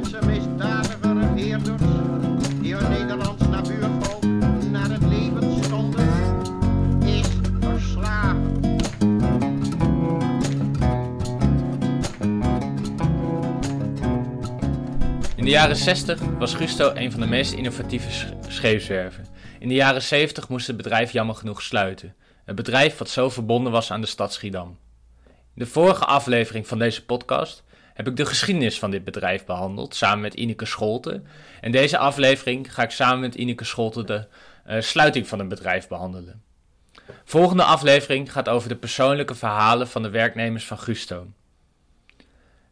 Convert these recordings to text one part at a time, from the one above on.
met zijn misdadige regeerders, die hun Nederlands nabuurvolk naar het leven stonden, is verslagen. In de jaren 60 was Gusto een van de meest innovatieve sch- scheepswerven. In de jaren 70 moest het bedrijf jammer genoeg sluiten. Het bedrijf wat zo verbonden was aan de stad Schiedam. In de vorige aflevering van deze podcast heb ik de geschiedenis van dit bedrijf behandeld samen met Ineke Scholte. En deze aflevering ga ik samen met Ineke Scholte de eh, sluiting van het bedrijf behandelen. Volgende aflevering gaat over de persoonlijke verhalen van de werknemers van Gusto.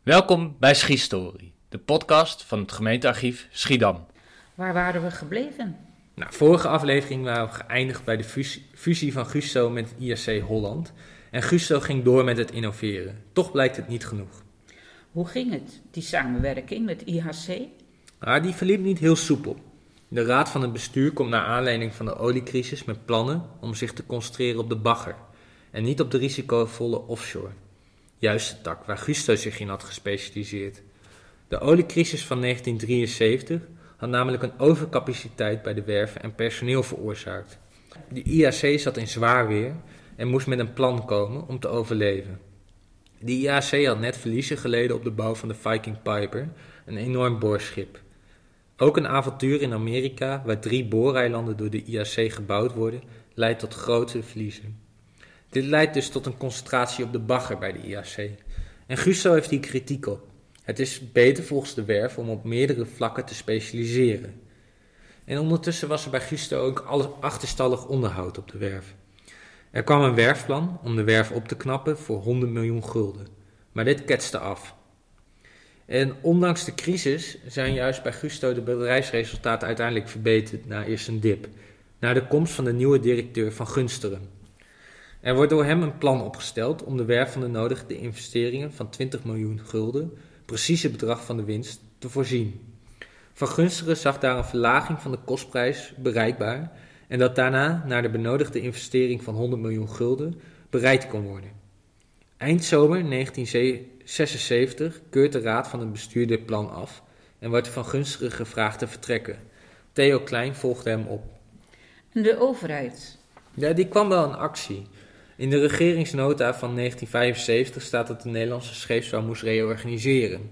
Welkom bij Schiestory, de podcast van het gemeentearchief Schiedam. Waar waren we gebleven? Nou, vorige aflevering waren we geëindigd bij de fusie, fusie van Gusto met IAC Holland. En Gusto ging door met het innoveren. Toch blijkt het niet genoeg. Hoe ging het, die samenwerking met IHC? Maar die verliep niet heel soepel. De raad van het bestuur komt naar aanleiding van de oliecrisis met plannen om zich te concentreren op de bagger en niet op de risicovolle offshore. Juist de tak waar Gusto zich in had gespecialiseerd. De oliecrisis van 1973 had namelijk een overcapaciteit bij de werven en personeel veroorzaakt. De IAC zat in zwaar weer en moest met een plan komen om te overleven. De IAC had net verliezen geleden op de bouw van de Viking Piper, een enorm boorschip. Ook een avontuur in Amerika, waar drie booreilanden door de IAC gebouwd worden, leidt tot grote verliezen. Dit leidt dus tot een concentratie op de bagger bij de IAC. En Gusto heeft hier kritiek op. Het is beter volgens de werf om op meerdere vlakken te specialiseren. En ondertussen was er bij Gusto ook alles achterstallig onderhoud op de werf. Er kwam een werfplan om de werf op te knappen voor 100 miljoen gulden. Maar dit ketste af. En ondanks de crisis zijn juist bij Gusto de bedrijfsresultaten uiteindelijk verbeterd na eerst een dip. Na de komst van de nieuwe directeur van Gunsteren. Er wordt door hem een plan opgesteld om de werf van de nodige investeringen van 20 miljoen gulden, precieze bedrag van de winst, te voorzien. Van Gunsteren zag daar een verlaging van de kostprijs bereikbaar en dat daarna naar de benodigde investering van 100 miljoen gulden bereid kon worden. Eind zomer 1976 keurt de raad van het bestuur dit plan af en wordt Van Gunsteren gevraagd te vertrekken. Theo Klein volgde hem op. En de overheid? Ja, die kwam wel in actie. In de regeringsnota van 1975 staat dat de Nederlandse scheepsbouw moest reorganiseren.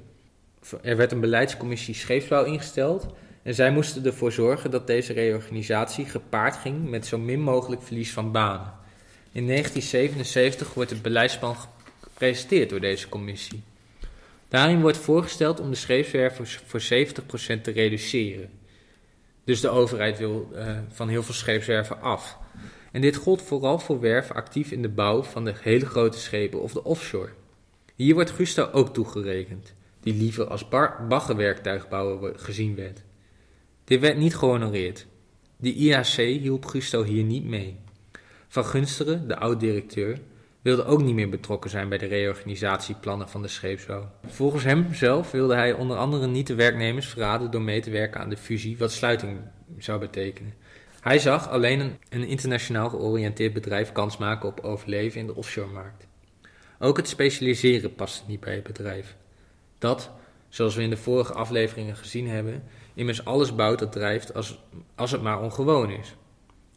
Er werd een beleidscommissie scheepsbouw ingesteld en zij moesten ervoor zorgen dat deze reorganisatie gepaard ging met zo min mogelijk verlies van banen. In 1977 wordt het beleidsplan gepresenteerd door deze commissie. Daarin wordt voorgesteld om de scheepswerf voor 70% te reduceren. Dus de overheid wil uh, van heel veel scheepswerven af. En dit gold vooral voor werven actief in de bouw van de hele grote schepen of de offshore. Hier wordt Gusto ook toegerekend, die liever als baggerwerktuigbouwer gezien werd. Dit werd niet gehonoreerd. De IAC hielp Gusto hier niet mee. Van Gunsteren, de oud-directeur, wilde ook niet meer betrokken zijn bij de reorganisatieplannen van de scheepsbouw. Volgens hem zelf wilde hij onder andere niet de werknemers verraden door mee te werken aan de fusie, wat sluiting zou betekenen. Hij zag alleen een, internationaal georiënteerd bedrijf kans maken op overleven in de offshore-markt. Ook het specialiseren paste niet bij het bedrijf. Dat, zoals we in de vorige afleveringen gezien hebben, immers alles bouwt dat drijft als, als het maar ongewoon is.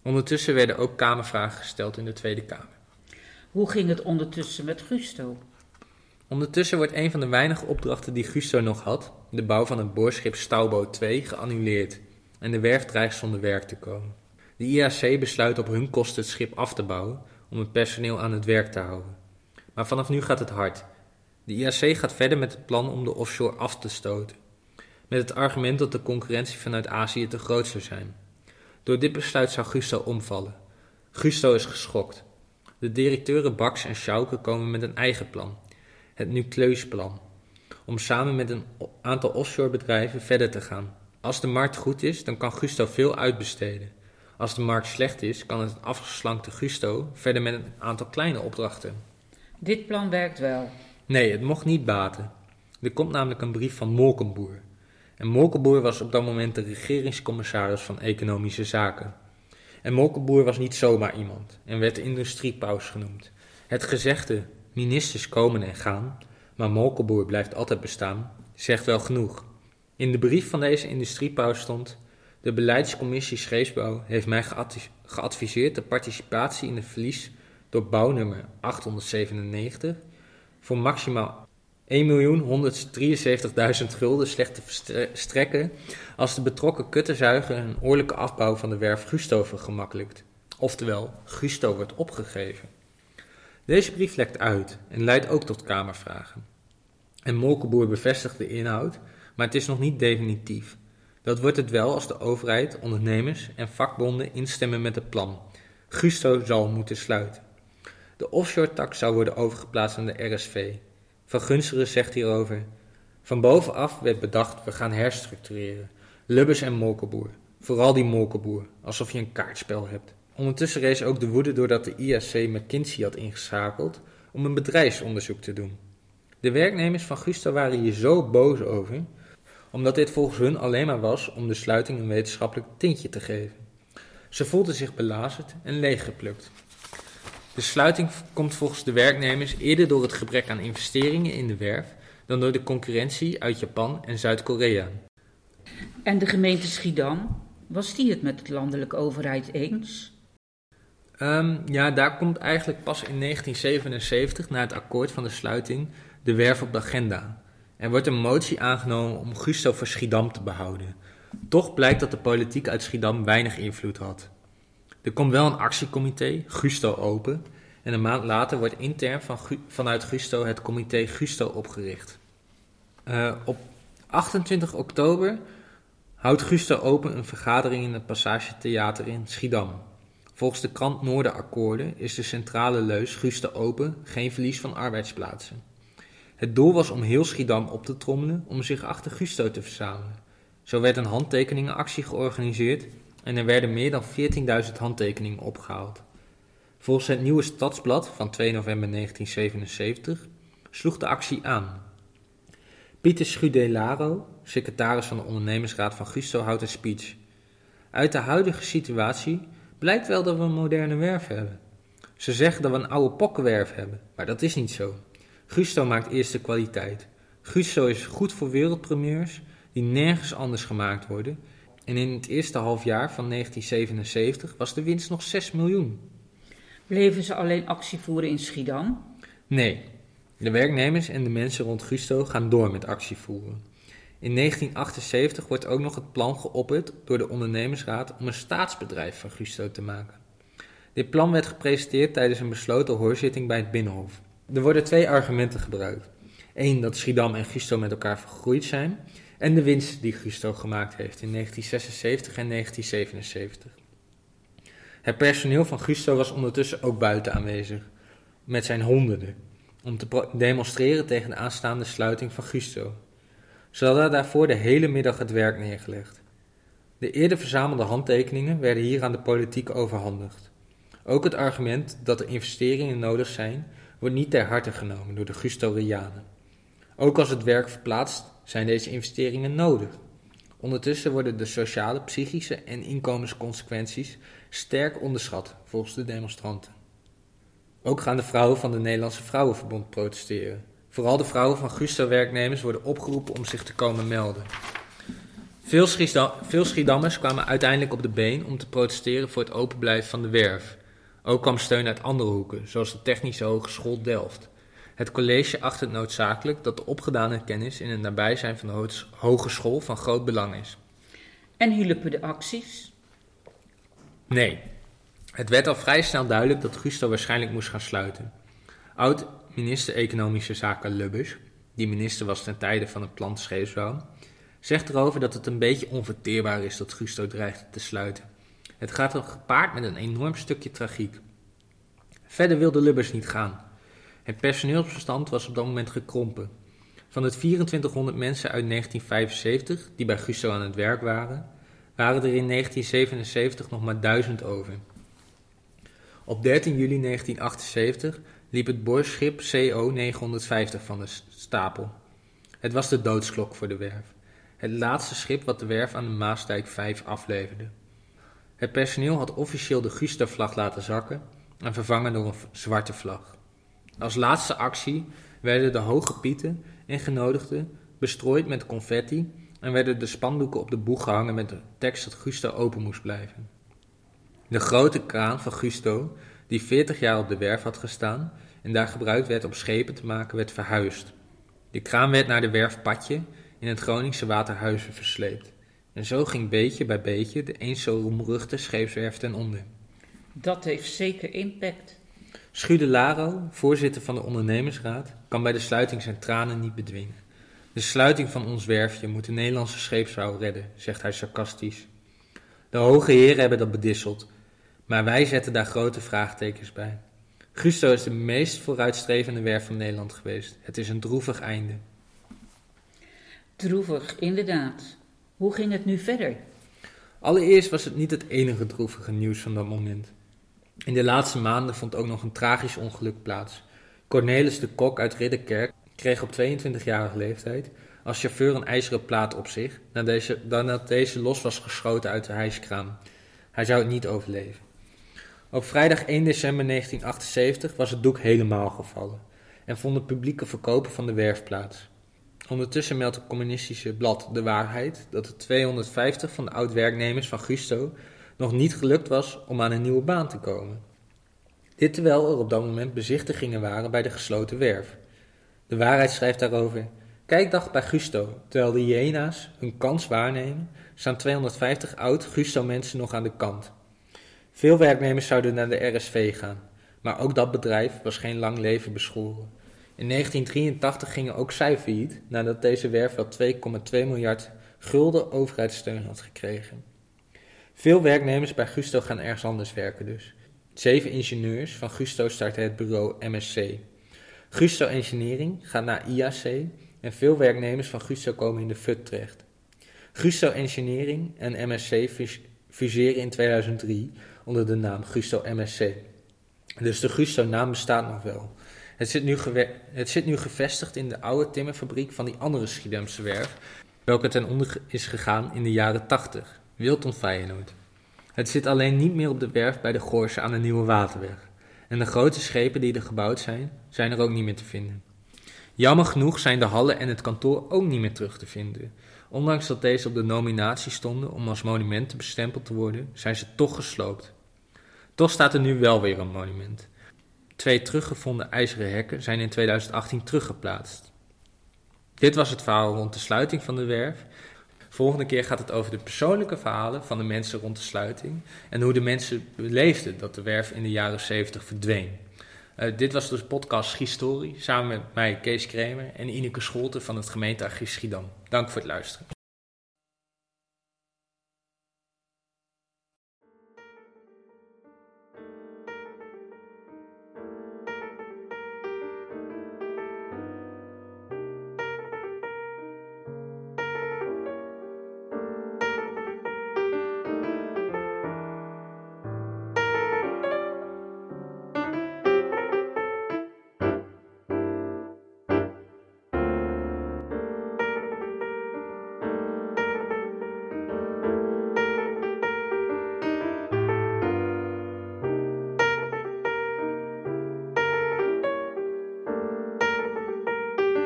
Ondertussen werden ook kamervragen gesteld in de Tweede Kamer. Hoe ging het ondertussen met Gusto? Ondertussen wordt een van de weinige opdrachten die Gusto nog had, de bouw van het boorschip Stouwboot 2, geannuleerd en de werf dreigt zonder werk te komen. De IAC besluit op hun kosten het schip af te bouwen om het personeel aan het werk te houden. Maar vanaf nu gaat het hard. De IAC gaat verder met het plan om de offshore af te stoten, met het argument dat de concurrentie vanuit Azië te groot zou zijn. Door dit besluit zou Gusto omvallen. Gusto is geschokt. De directeuren Bax en Schauke komen met een eigen plan, het Nucleusplan, om samen met een aantal offshore bedrijven verder te gaan. Als de markt goed is, dan kan Gusto veel uitbesteden. Als de markt slecht is, kan het afgeslankte Gusto verder met een aantal kleine opdrachten. Dit plan werkt wel. Nee, het mocht niet baten. Er komt namelijk een brief van Molkenboer. En Molkenboer was op dat moment de regeringscommissaris van Economische Zaken. En Molkenboer was niet zomaar iemand en werd industriepaus genoemd. Het gezegde, ministers komen en gaan, maar Molkenboer blijft altijd bestaan, zegt wel genoeg. In de brief van deze industriepauw stond: De beleidscommissie scheepsbouw heeft mij geadvi- geadviseerd de participatie in het verlies door bouwnummer 897 voor maximaal 1.173.000 gulden slecht te strekken als de betrokken kuttenzuiger een oorlijke afbouw van de werf Gusto vergemakkelijkt. Oftewel, Gusto wordt opgegeven. Deze brief lekt uit en leidt ook tot kamervragen. En Molkenboer bevestigt de inhoud, maar het is nog niet definitief. Dat wordt het wel als de overheid, ondernemers en vakbonden instemmen met het plan. Gusto zal moeten sluiten. De offshore-tak zou worden overgeplaatst aan de RSV. Van Gunsteren zegt hierover: Van bovenaf werd bedacht, we gaan herstructureren. Lubbers en Molkenboer. Vooral die Molkenboer, alsof je een kaartspel hebt. Ondertussen rees ook de woede doordat de IAC McKinsey had ingeschakeld om een bedrijfsonderzoek te doen. De werknemers van Gusto waren hier zo boos over, omdat dit volgens hun alleen maar was om de sluiting een wetenschappelijk tintje te geven. Ze voelden zich belazerd en leeggeplukt. De sluiting komt volgens de werknemers eerder door het gebrek aan investeringen in de werf dan door de concurrentie uit Japan en Zuid-Korea. En de gemeente Schiedam, was die het met de landelijke overheid eens? Ehm, ja, daar komt eigenlijk pas in 1977, na het akkoord van de sluiting, de werf op de agenda. Er wordt een motie aangenomen om Gusto voor Schiedam te behouden. Toch blijkt dat de politiek uit Schiedam weinig invloed had. Er komt wel een actiecomité, Gusto Open, en een maand later wordt intern van vanuit Gusto het comité Gusto opgericht. Eh, op 28 oktober houdt Gusto Open een vergadering in het Passage Theater in Schiedam. Volgens de krant Noorderakkoorden is de centrale leus Gusto Open geen verlies van arbeidsplaatsen. Het doel was om heel Schiedam op te trommelen om zich achter Gusto te verzamelen. Zo werd een handtekeningenactie georganiseerd en er werden meer dan 14.000 handtekeningen opgehaald. Volgens het nieuwe stadsblad van 2 november 1977 sloeg de actie aan. Pieter Schudelaro, secretaris van de ondernemersraad van Gusto, houdt een speech. Uit de huidige situatie blijkt wel dat we een moderne werf hebben. Ze zeggen dat we een oude pokkenwerf hebben, maar dat is niet zo. Gusto maakt eerste kwaliteit. Gusto is goed voor wereldpremiers die nergens anders gemaakt worden. En in het eerste halfjaar van 1977 was de winst nog 6 miljoen. Bleven ze alleen actie voeren in Schiedam? Nee, de werknemers en de mensen rond Gusto gaan door met actie voeren. In 1978 wordt ook nog het plan geopperd door de ondernemersraad om een staatsbedrijf van Gusto te maken. Dit plan werd gepresenteerd tijdens een besloten hoorzitting bij het Binnenhof. Er worden twee argumenten gebruikt. Eén, dat Schiedam en Gusto met elkaar vergroeid zijn. En de winst die Gusto gemaakt heeft in 1976 en 1977. Het personeel van Gusto was ondertussen ook buiten aanwezig, met zijn honderden, om te demonstreren tegen de aanstaande sluiting van Gusto. Ze hadden daarvoor de hele middag het werk neergelegd. De eerder verzamelde handtekeningen werden hier aan de politiek overhandigd. Ook het argument dat er investeringen nodig zijn, wordt niet ter harte genomen door de Gustorianen. Ook als het werk verplaatst, zijn deze investeringen nodig. Ondertussen worden de sociale, psychische en inkomensconsequenties sterk onderschat volgens de demonstranten. Ook gaan de vrouwen van de Nederlandse Vrouwenverbond protesteren. Vooral de vrouwen van Gusto-werknemers worden opgeroepen om zich te komen melden. Veel, veel Schiedammers kwamen uiteindelijk op de been om te protesteren voor het openblijven van de werf. Ook kwam steun uit andere hoeken, zoals de Technische Hogeschool Delft. Het college acht het noodzakelijk dat de opgedane kennis in het nabijzijn van de ho- hogeschool van groot belang is. En hielpen de acties? Nee. Het werd al vrij snel duidelijk dat Gusto waarschijnlijk moest gaan sluiten. Oud-minister Economische Zaken Lubbers, die minister was ten tijde van het plan scheepsbouw, zegt erover dat het een beetje onverteerbaar is dat Gusto dreigt te sluiten. Het gaat er gepaard met een enorm stukje tragiek. Verder wilde Lubbers niet gaan. Het personeelsbestand was op dat moment gekrompen. Van het 2400 mensen uit 1975 die bij Gusto aan het werk waren, waren er in 1977 nog maar 1000 over. Op 13 juli 1978 liep het boorschip CO 950 van de stapel. Het was de doodsklok voor de werf. Het laatste schip wat de werf aan de Maasdijk 5 afleverde. Het personeel had officieel de Gusto-vlag laten zakken en vervangen door een zwarte vlag. Als laatste actie werden de hoge pieten en genodigden bestrooid met confetti en werden de spandoeken op de boeg gehangen met de tekst dat Gusto open moest blijven. De grote kraan van Gusto, die 40 jaar op de werf had gestaan en daar gebruikt werd om schepen te maken, werd verhuisd. De kraan werd naar de werf Patje in het Groningse Waterhuizen versleept. En zo ging beetje bij beetje de eens zo roemruchte scheepswerf ten onder. Dat heeft zeker impact. Schude Laro, voorzitter van de ondernemersraad, kan bij de sluiting zijn tranen niet bedwingen. De sluiting van ons werfje moet de Nederlandse scheepsbouw redden, zegt hij sarcastisch. De hoge heren hebben dat bedisseld, maar wij zetten daar grote vraagtekens bij. Gusto is de meest vooruitstrevende werf van Nederland geweest. Het is een droevig einde. Droevig, inderdaad. Hoe ging het nu verder? Allereerst was het niet het enige droevige nieuws van dat moment. In de laatste maanden vond ook nog een tragisch ongeluk plaats. Cornelis de Kok uit Ridderkerk kreeg op 22-jarige leeftijd als chauffeur een ijzeren plaat op zich nadat deze, deze los was geschoten uit de hijskraan. Hij zou het niet overleven. Op vrijdag 1 december 1978 was het doek helemaal gevallen en vond het publieke verkopen van de werf plaats. Ondertussen meldt het communistische blad De Waarheid dat het 250 van de oud-werknemers van Gusto nog niet gelukt was om aan een nieuwe baan te komen. Dit terwijl er op dat moment bezichtigingen waren bij de gesloten werf. De Waarheid schrijft daarover: Kijkdag bij Gusto, terwijl de hyena's hun kans waarnemen, staan 250 oud Gusto-mensen nog aan de kant. Veel werknemers zouden naar de RSV gaan, maar ook dat bedrijf was geen lang leven beschoren. In 1983 gingen ook zij failliet nadat deze werf wel 2,2 miljard gulden overheidssteun had gekregen. Veel werknemers bij Gusto gaan ergens anders werken dus. Zeven ingenieurs van Gusto starten het bureau MSC. Gusto Engineering gaat naar IAC en veel werknemers van Gusto komen in de FUT terecht. Gusto Engineering en MSC fuseren in 2003 onder de naam Gusto MSC. Dus de Gusto-naam bestaat nog wel. Het zit, nu het zit nu gevestigd in de oude timmerfabriek van die andere Schiedamse werf, welke ten onder is gegaan in de jaren 80, Wilton Feyenoord. Het zit alleen niet meer op de werf bij de Goorse aan de Nieuwe Waterweg. En de grote schepen die er gebouwd zijn, zijn er ook niet meer te vinden. Jammer genoeg zijn de hallen en het kantoor ook niet meer terug te vinden. Ondanks dat deze op de nominatie stonden om als monumenten bestempeld te worden, zijn ze toch gesloopt. Toch staat er nu wel weer een monument. Twee teruggevonden ijzeren hekken zijn in 2018 teruggeplaatst. Dit was het verhaal rond de sluiting van de werf. Volgende keer gaat het over de persoonlijke verhalen van de mensen rond de sluiting en hoe de mensen beleefden dat de werf in de jaren 70 verdween. Uh, dit was dus podcast Historie, samen met mij Kees Kremer en Ineke Scholten van het gemeentearchief Schiedam. Dank voor het luisteren.